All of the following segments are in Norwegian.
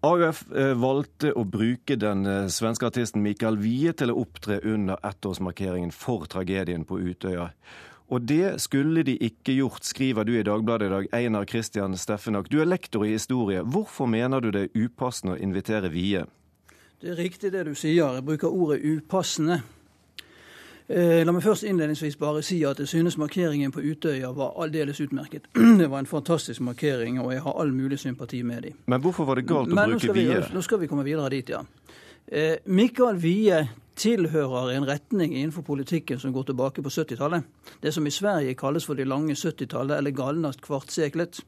AUF eh, valgte å bruke den eh, svenske artisten Mikael Wie til å opptre under ettårsmarkeringen for tragedien på Utøya. Og det skulle de ikke gjort, skriver du i Dagbladet i dag, Einar Christian Steffenak. Du er lektor i historie. Hvorfor mener du det er upassende å invitere Wie? Det er riktig det du sier. Jeg bruker ordet upassende. Eh, la meg først innledningsvis bare si at jeg synes markeringen på Utøya var aldeles utmerket. Det var en fantastisk markering, og jeg har all mulig sympati med dem. Men hvorfor var det galt å Men bruke Vie? Nå skal vi komme videre dit, ja. Eh, Mikael Wie tilhører en retning innenfor politikken som går tilbake på 70-tallet. Det som i Sverige kalles for det lange 70-tallet, eller galnast kvartseklet.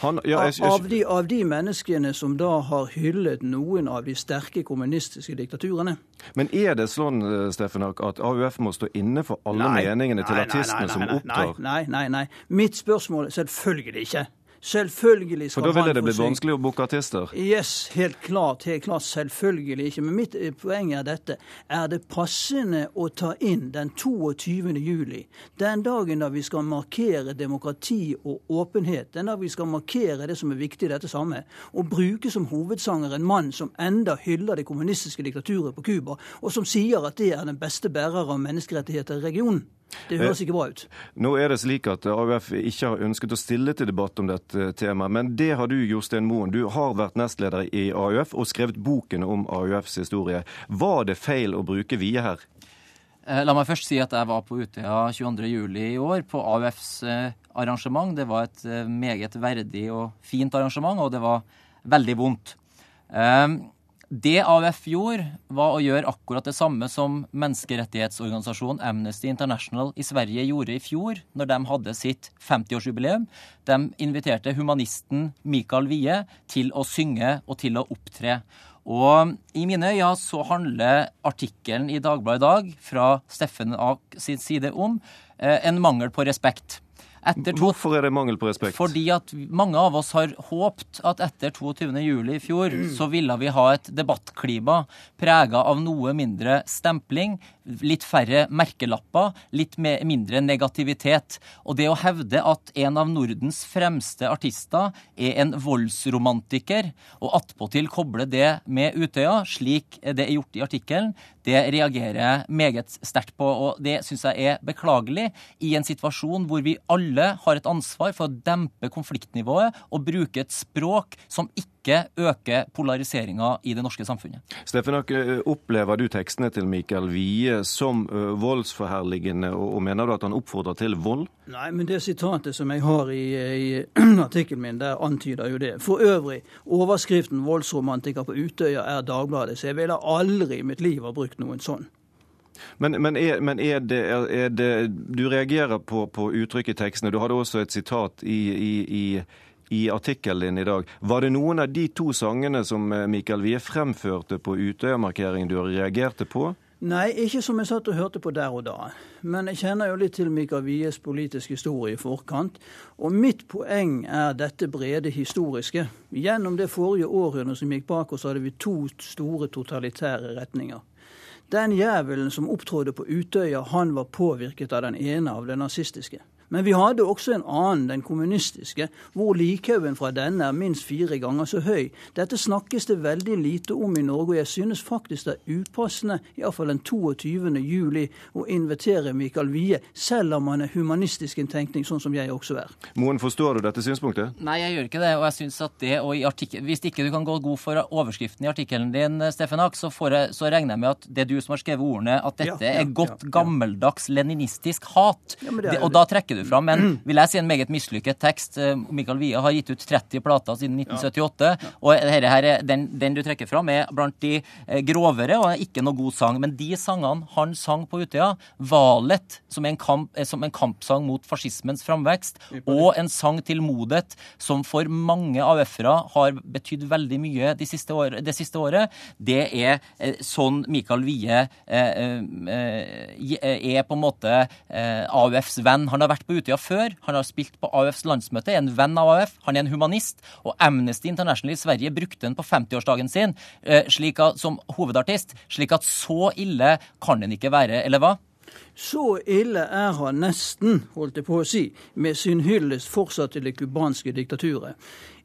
Han, ja, jeg, jeg, av, de, av, de, menneskene som da har hyllet noen av de sterke kommunistiske diktaturene. Men er det sånn eh, Steffen, at AUF må stå inne for alle nei, meningene til nei, artistene nei, som opptar? Nei, nei, nei. Mitt spørsmål selvfølgelig ikke. Selvfølgelig skal han For da ville det blitt vanskelig å booke artister? Yes, helt klart. helt klart, Selvfølgelig ikke. Men mitt eh, poeng er dette. Er det passende å ta inn den 22. juli, den dagen da vi skal markere demokrati og åpenhet, den da vi skal markere det som er viktig i dette samme, og bruke som hovedsanger en mann som enda hyller det kommunistiske diktaturet på Cuba, og som sier at det er den beste bærer av menneskerettigheter i regionen? Det høres ikke bra ut. Nå er det slik at AUF ikke har ønsket å stille til debatt om dette temaet, men det har du, Jostein Moen. Du har vært nestleder i AUF og skrevet boken om AUFs historie. Var det feil å bruke Vie her? Eh, la meg først si at jeg var på Utøya 22.07. i år, på AUFs eh, arrangement. Det var et eh, meget verdig og fint arrangement, og det var veldig vondt. Det AUF gjorde, var å gjøre akkurat det samme som menneskerettighetsorganisasjonen Amnesty International i Sverige gjorde i fjor, når de hadde sitt 50-årsjubileum. De inviterte humanisten Mikael Wie til å synge og til å opptre. Og i mine øyne så handler artikkelen i Dagbladet i dag fra Steffen Ak sin side om eh, en mangel på respekt. To, Hvorfor er det mangel på respekt? Fordi at mange av oss har håpt at etter 22.07. i fjor så ville vi ha et debattklima prega av noe mindre stempling, litt færre merkelapper, litt mindre negativitet. Og det å hevde at en av Nordens fremste artister er en voldsromantiker, og attpåtil koble det med Utøya, slik det er gjort i artikkelen, det reagerer jeg meget sterkt på. Og det syns jeg er beklagelig i en situasjon hvor vi alle har et ansvar for å dempe konfliktnivået og bruke et språk som ikke øker øke polariseringa i det norske samfunnet. Steffen Akke, opplever du tekstene til Mikael Wie som voldsforherligende, og mener du at han oppfordrer til vold? Nei, men det sitatet som jeg har i, i artikkelen min, der antyder jo det. For øvrig, overskriften 'Voldsromantiker på Utøya' er Dagbladet, så jeg ville aldri i mitt liv ha brukt noen sånn. Men, men, er, men er, det, er, det, Du reagerer på, på uttrykket i tekstene. Du hadde også et sitat i, i, i i artikkelen din i dag. Var det noen av de to sangene som eh, Mikael Wie fremførte på Utøya-markeringen du reagerte på? Nei, ikke som jeg satt og hørte på der og da. Men jeg kjenner jo litt til Mikael Wies politiske historie i forkant. Og mitt poeng er dette brede historiske. Gjennom det forrige århundret som gikk bak oss, hadde vi to store totalitære retninger. Den jævelen som opptrådte på Utøya, han var påvirket av den ene av det nazistiske. Men vi hadde også en annen, den kommunistiske, hvor likhaugen fra denne er minst fire ganger så høy. Dette snakkes det veldig lite om i Norge, og jeg synes faktisk det er upassende, iallfall den 22. juli, å invitere Mikael Wie, selv om han er humanistisk inntenkning, sånn som jeg også er. Moen, forstår du dette synspunktet? Nei, jeg gjør ikke det. Og jeg synes at det, og i artikkel, Hvis ikke du kan gå god for overskriften i artikkelen din, Steffen Hack, så, så regner jeg med at det er du som har skrevet ordene, at dette ja, ja, er godt ja, gammeldags leninistisk hat. Det, og da trekker du fram en vil jeg si, en meget mislykket tekst. Eh, Michael Wie har gitt ut 30 plater siden 1978. Ja. og her, her, den, den, du trekker fram, er blant de eh, grovere og er ikke noe god sang. Men de sangene han sang på Utøya, 'Valet', som, en kamp, eh, som en kampsang mot fascismens framvekst, og en sang til modet, som for mange AUF-ere har betydd veldig mye de siste år, det siste året, det er sånn Michael Wie er på en måte AUFs venn. Han har vært på Utøya før. Han har spilt på AUFs landsmøte, er en venn av AUF. Han er en humanist. Og Amnesty International i Sverige brukte den på 50-årsdagen sin eh, at, som hovedartist. Slik at så ille kan den ikke være, eller hva? Så ille er han nesten, holdt jeg på å si, med sin hyllest fortsatt til det cubanske diktaturet.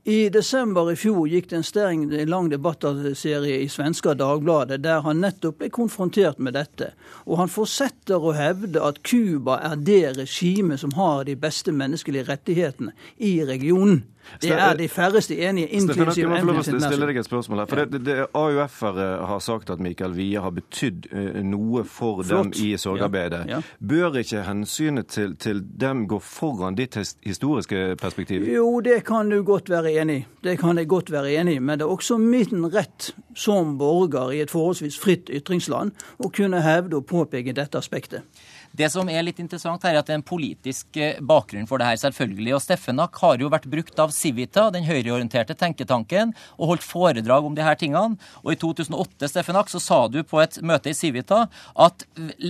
I desember i fjor gikk det en streng, lang debattserie i svenska Dagbladet der han nettopp ble konfrontert med dette. Og han fortsetter å hevde at Cuba er det regimet som har de beste menneskelige rettighetene i regionen. Det er de færreste enige, inklusiv lov til stille deg et spørsmål her. For det, det, AUF-ere har sagt at Mikael Wie har betydd eh, noe for Flott. dem i sorgarbeidet. Ja. Ja. Bør ikke hensynet til, til, dem gå foran ditt historiske perspektiv? Jo, det kan du godt være enig i. Det kan jeg godt være enig i. Men det er også min rett som borger i et forholdsvis fritt ytringsland å kunne hevde og påpeke dette aspektet. Det som er litt interessant her, er at det er en politisk eh, bakgrunn for det her, selvfølgelig. Og Steffenak har jo vært brukt av Civita, den høyreorienterte tenketanken, og holdt foredrag om de her tingene. Og i 2008 Steffenak, så sa du på et møte i Civita at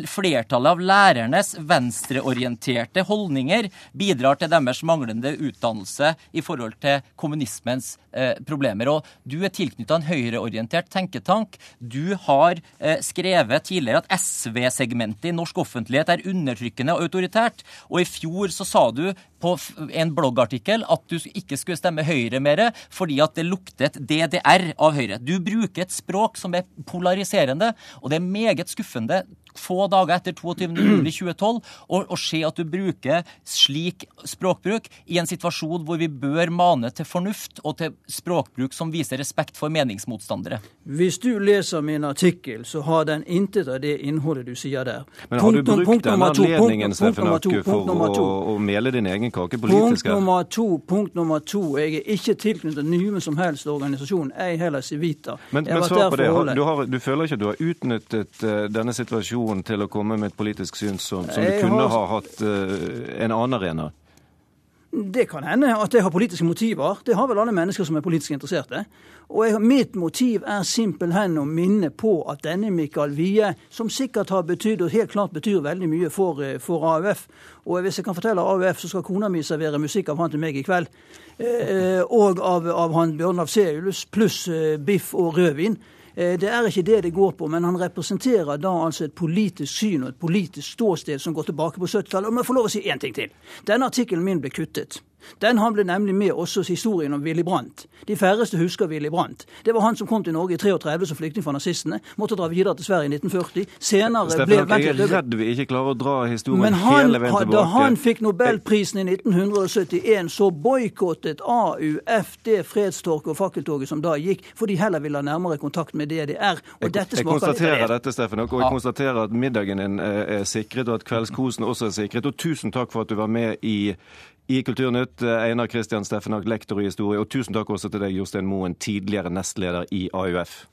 flertallet av lærernes venstreorienterte holdninger bidrar til deres manglende utdannelse i forhold til kommunismens eh, problemer. Og du er tilknytta en høyreorientert tenketank. Du har eh, skrevet tidligere at SV-segmentet i norsk offentlighet er undertrykkende og autoritært. Og i fjor så sa du på en bloggartikkel at du ikke skulle stemme Høyre mer fordi at det luktet DDR av Høyre. Du bruker et språk som er polariserende, og det er meget skuffende få dager etter 22.07.2012 og se at du bruker slik språkbruk i en situasjon hvor vi bør mane til fornuft og til språkbruk som viser respekt for meningsmotstandere. Hvis du leser min artikkel, så har den intet av det innholdet du sier der. Men har du brukt denne anledningen for å, å, mele din egen kake politisk? Punkt nummer to. Punkt nummer to. Jeg er ikke tilknyttet noen som helst organisasjon, ei heller Civita. Men, men svar på det. Du, har, du føler ikke at du har utnyttet uh, denne situasjonen motivasjon til å komme med et politisk syn som, som du kunne har... ha hatt uh, en annen arena? Det kan hende at jeg har politiske motiver. Det har vel alle mennesker som er politisk interesserte. Og jeg, mitt motiv er simpelthen å minne på at denne Mikael Wie, som sikkert har betydd, og helt klart betyr veldig mye for, eh, for, AUF Og hvis jeg kan fortelle AUF, så skal kona mi servere musikk av han til meg i kveld. Eh, og av, av han Bjørnar Seulus pluss eh, biff og rødvin. Eh, det er ikke det det går på, men han representerer da altså et politisk syn og et politisk ståsted som går tilbake på 70-tallet. Og må jeg få lov å si én ting til. Denne artikkelen min ble kuttet. Den han ble nemlig med også historien om Willy Brandt. De færreste husker Willy Brandt. Det var han som kom til Norge i 33 som flyktning fra nazistene. Måtte dra videre til Sverige i 1940. Senere Steffen, ble Jeg er redd vi ikke klarer å dra historien Men han, hele veien tilbake. Da han fikk nobelprisen i 1971, så boikottet AUF det fredstoget og fakkeltoget som da gikk, for de heller ville ha nærmere kontakt med DDR. Og jeg, dette jeg konstaterer dette, Steffen, og jeg konstaterer at middagen din er sikret, og at kveldskosen også er sikret. Og tusen takk for at du var med i i Kulturnytt, Einar Kristian Steffenhag, lektor i historie, og tusen takk også til deg, Jostein Moen, tidligere nestleder i AUF.